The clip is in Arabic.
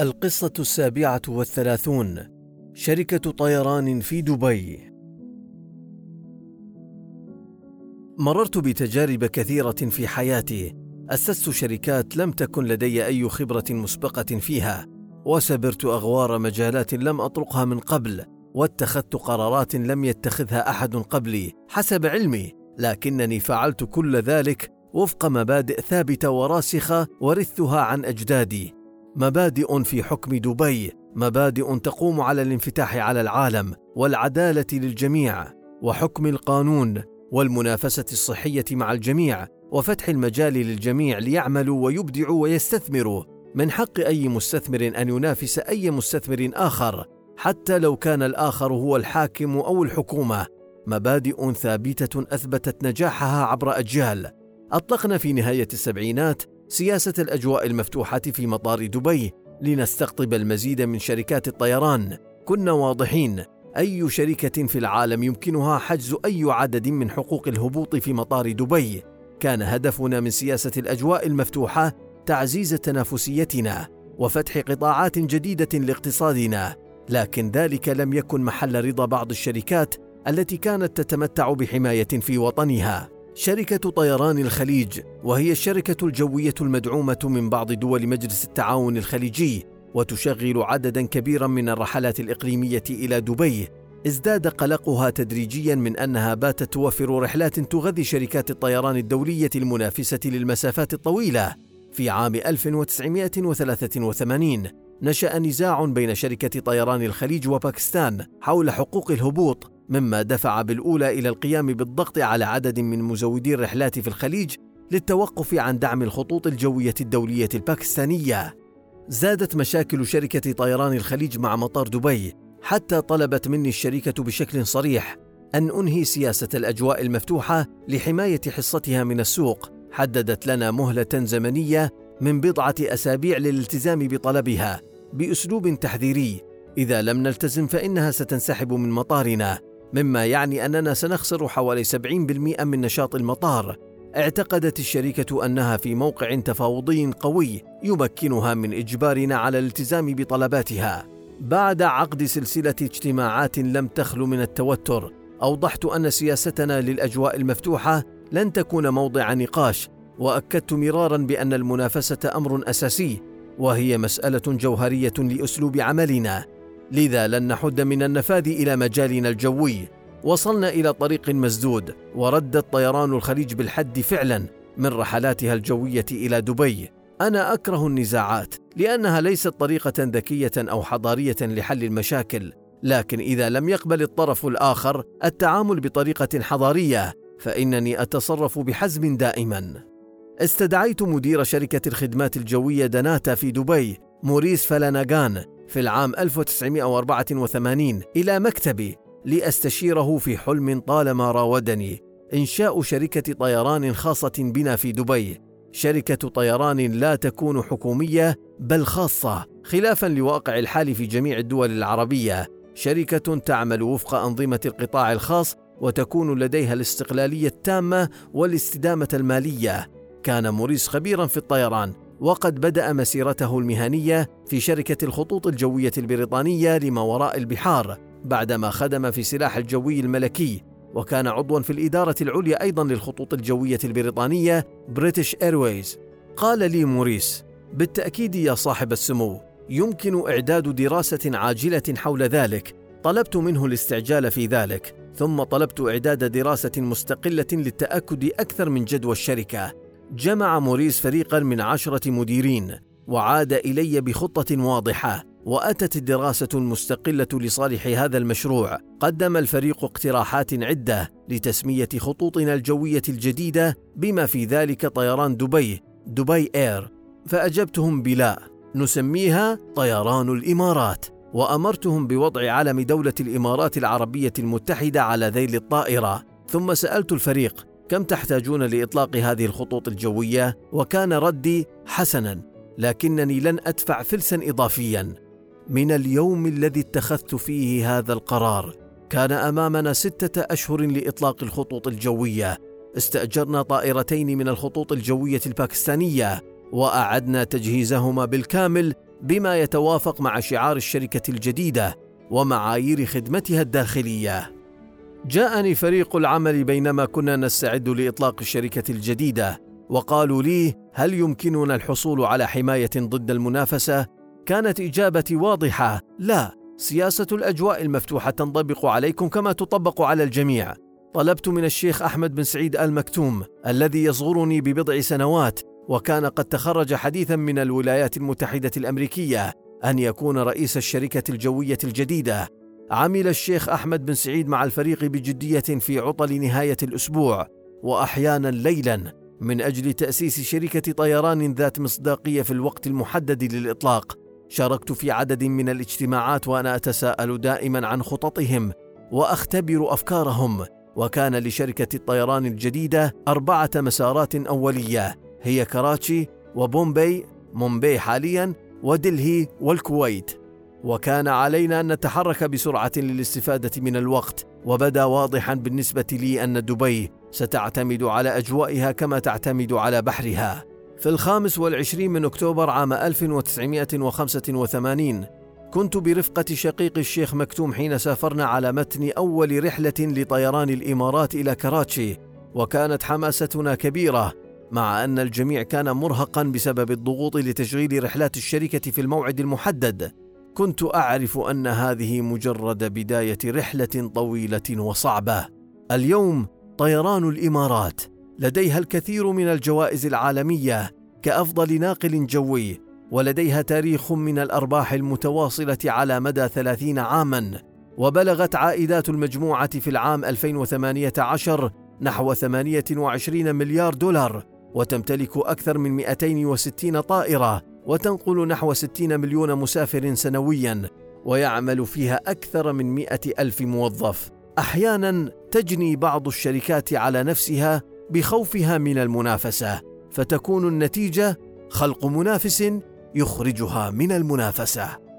القصة السابعة والثلاثون شركة طيران في دبي. مررت بتجارب كثيرة في حياتي. أسست شركات لم تكن لدي أي خبرة مسبقة فيها وسبرت أغوار مجالات لم أطرقها من قبل واتخذت قرارات لم يتخذها أحد قبلي حسب علمي لكنني فعلت كل ذلك وفق مبادئ ثابتة وراسخة ورثتها عن أجدادي. مبادئ في حكم دبي مبادئ تقوم على الانفتاح على العالم والعدالة للجميع وحكم القانون والمنافسة الصحية مع الجميع وفتح المجال للجميع ليعملوا ويبدعوا ويستثمروا. من حق أي مستثمر أن ينافس أي مستثمر آخر حتى لو كان الآخر هو الحاكم أو الحكومة. مبادئ ثابتة أثبتت نجاحها عبر أجيال. أطلقنا في نهاية السبعينات سياسة الأجواء المفتوحة في مطار دبي لنستقطب المزيد من شركات الطيران. كنا واضحين. أي شركة في العالم يمكنها حجز أي عدد من حقوق الهبوط في مطار دبي؟ كان هدفنا من سياسة الأجواء المفتوحة تعزيز تنافسيتنا وفتح قطاعات جديدة لاقتصادنا. لكن ذلك لم يكن محل رضا بعض الشركات التي كانت تتمتع بحماية في وطنها. شركة طيران الخليج وهي الشركة الجوية المدعومة من بعض دول مجلس التعاون الخليجي وتشغل عددا كبيرا من الرحلات الإقليمية إلى دبي. ازداد قلقها تدريجيا من أنها باتت توفر رحلات تغذي شركات الطيران الدولية المنافسة للمسافات الطويلة. في عام 1983 نشأ نزاع بين شركة طيران الخليج وباكستان حول حقوق الهبوط مما دفع بالأولى إلى القيام بالضغط على عدد من مزودي الرحلات في الخليج للتوقف عن دعم الخطوط الجوية الدولية الباكستانية. زادت مشاكل شركة طيران الخليج مع مطار دبي حتى طلبت مني الشركة بشكل صريح أن أنهي سياسة الأجواء المفتوحة لحماية حصتها من السوق. حددت لنا مهلة زمنية من بضعة أسابيع للالتزام بطلبها بأسلوب تحذيري إذا لم نلتزم فإنها ستنسحب من مطارنا مما يعني أننا سنخسر حوالي 70% من نشاط المطار اعتقدت الشركة أنها في موقع تفاوضي قوي يمكنها من إجبارنا على الالتزام بطلباتها. بعد عقد سلسلة اجتماعات لم تخل من التوتر، أوضحت أن سياستنا للأجواء المفتوحة لن تكون موضع نقاش، وأكدت مرارا بأن المنافسة أمر أساسي، وهي مسألة جوهرية لأسلوب عملنا. لذا لن نحد من النفاذ إلى مجالنا الجوي. وصلنا إلى طريق مسدود وردت طيران الخليج بالحد فعلا من رحلاتها الجوية إلى دبي. أنا أكره النزاعات لأنها ليست طريقة ذكية أو حضارية لحل المشاكل. لكن إذا لم يقبل الطرف الآخر التعامل بطريقة حضارية فإنني أتصرف بحزم دائما. استدعيت مدير شركة الخدمات الجوية دناتا في دبي موريس فلاناغان في العام 1984 إلى مكتبي لأستشيره في حلم طالما راودني إنشاء شركة طيران خاصة بنا في دبي. شركة طيران لا تكون حكومية بل خاصة. خلافا لواقع الحال في جميع الدول العربية شركة تعمل وفق أنظمة القطاع الخاص وتكون لديها الاستقلالية التامة والاستدامة المالية. كان موريس خبيرا في الطيران. وقد بدأ مسيرته المهنية في شركة الخطوط الجوية البريطانية لما وراء البحار بعدما خدم في سلاح الجوي الملكي. وكان عضوا في الإدارة العليا أيضا للخطوط الجوية البريطانية British Airways قال لي موريس بالتأكيد يا صاحب السمو يمكن إعداد دراسة عاجلة حول ذلك. طلبت منه الاستعجال في ذلك ثم طلبت إعداد دراسة مستقلة للتأكد أكثر من جدوى الشركة. جمع موريس فريقا من عشرة مديرين وعاد إلي بخطة واضحة وأتت الدراسة المستقلة لصالح هذا المشروع. قدم الفريق اقتراحات عدة لتسمية خطوطنا الجوية الجديدة بما في ذلك طيران دبي Dubai Air فأجبتهم بلا نسميها طيران الإمارات. وأمرتهم بوضع علم دولة الإمارات العربية المتحدة على ذيل الطائرة. ثم سألت الفريق كم تحتاجون لإطلاق هذه الخطوط الجوية؟ وكان ردي حسنا لكنني لن أدفع فلسا اضافيا. من اليوم الذي اتخذت فيه هذا القرار كان أمامنا ستة أشهر لإطلاق الخطوط الجوية. استأجرنا طائرتين من الخطوط الجوية الباكستانية وأعدنا تجهيزهما بالكامل بما يتوافق مع شعار الشركة الجديدة ومعايير خدمتها الداخلية. جاءني فريق العمل بينما كنا نستعد لإطلاق الشركة الجديدة، وقالوا لي: هل يمكننا الحصول على حماية ضد المنافسة؟ كانت إجابتي واضحة: لا، سياسة الأجواء المفتوحة تنطبق عليكم كما تطبق على الجميع. طلبت من الشيخ أحمد بن سعيد آل مكتوم الذي يصغرني ببضع سنوات وكان قد تخرج حديثا من الولايات المتحدة الأمريكية أن يكون رئيس الشركة الجوية الجديدة. عمل الشيخ أحمد بن سعيد مع الفريق بجدية في عطل نهاية الأسبوع وأحيانا ليلا من أجل تأسيس شركة طيران ذات مصداقية في الوقت المحدد للإطلاق. شاركت في عدد من الاجتماعات وأنا أتساءل دائما عن خططهم وأختبر أفكارهم وكان لشركة الطيران الجديدة أربعة مسارات أولية هي كراتشي وبومبي مومبي حاليا ودلهي والكويت وكان علينا أن نتحرك بسرعة للاستفادة من الوقت وبدا واضحا بالنسبة لي أن دبي ستعتمد على أجوائها كما تعتمد على بحرها. في الخامس والعشرين من أكتوبر عام 1985 كنت برفقة شقيق الشيخ مكتوم حين سافرنا على متن أول رحلة لطيران الإمارات إلى كراتشي وكانت حماستنا كبيرة مع أن الجميع كان مرهقا بسبب الضغوط لتشغيل رحلات الشركة في الموعد المحدد. كنت أعرف أن هذه مجرد بداية رحلة طويلة وصعبة. اليوم طيران الإمارات. لديها الكثير من الجوائز العالمية كأفضل ناقل جوي ولديها تاريخ من الأرباح المتواصلة على مدى ثلاثين عاماً. وبلغت عائدات المجموعة في العام 2018 نحو 28 مليار دولار وتمتلك أكثر من 260 طائرة وتنقل نحو 60 مليون مسافر سنويا ويعمل فيها أكثر من 100 ألف موظف. أحيانا تجني بعض الشركات على نفسها بخوفها من المنافسة فتكون النتيجة خلق منافس يخرجها من المنافسة.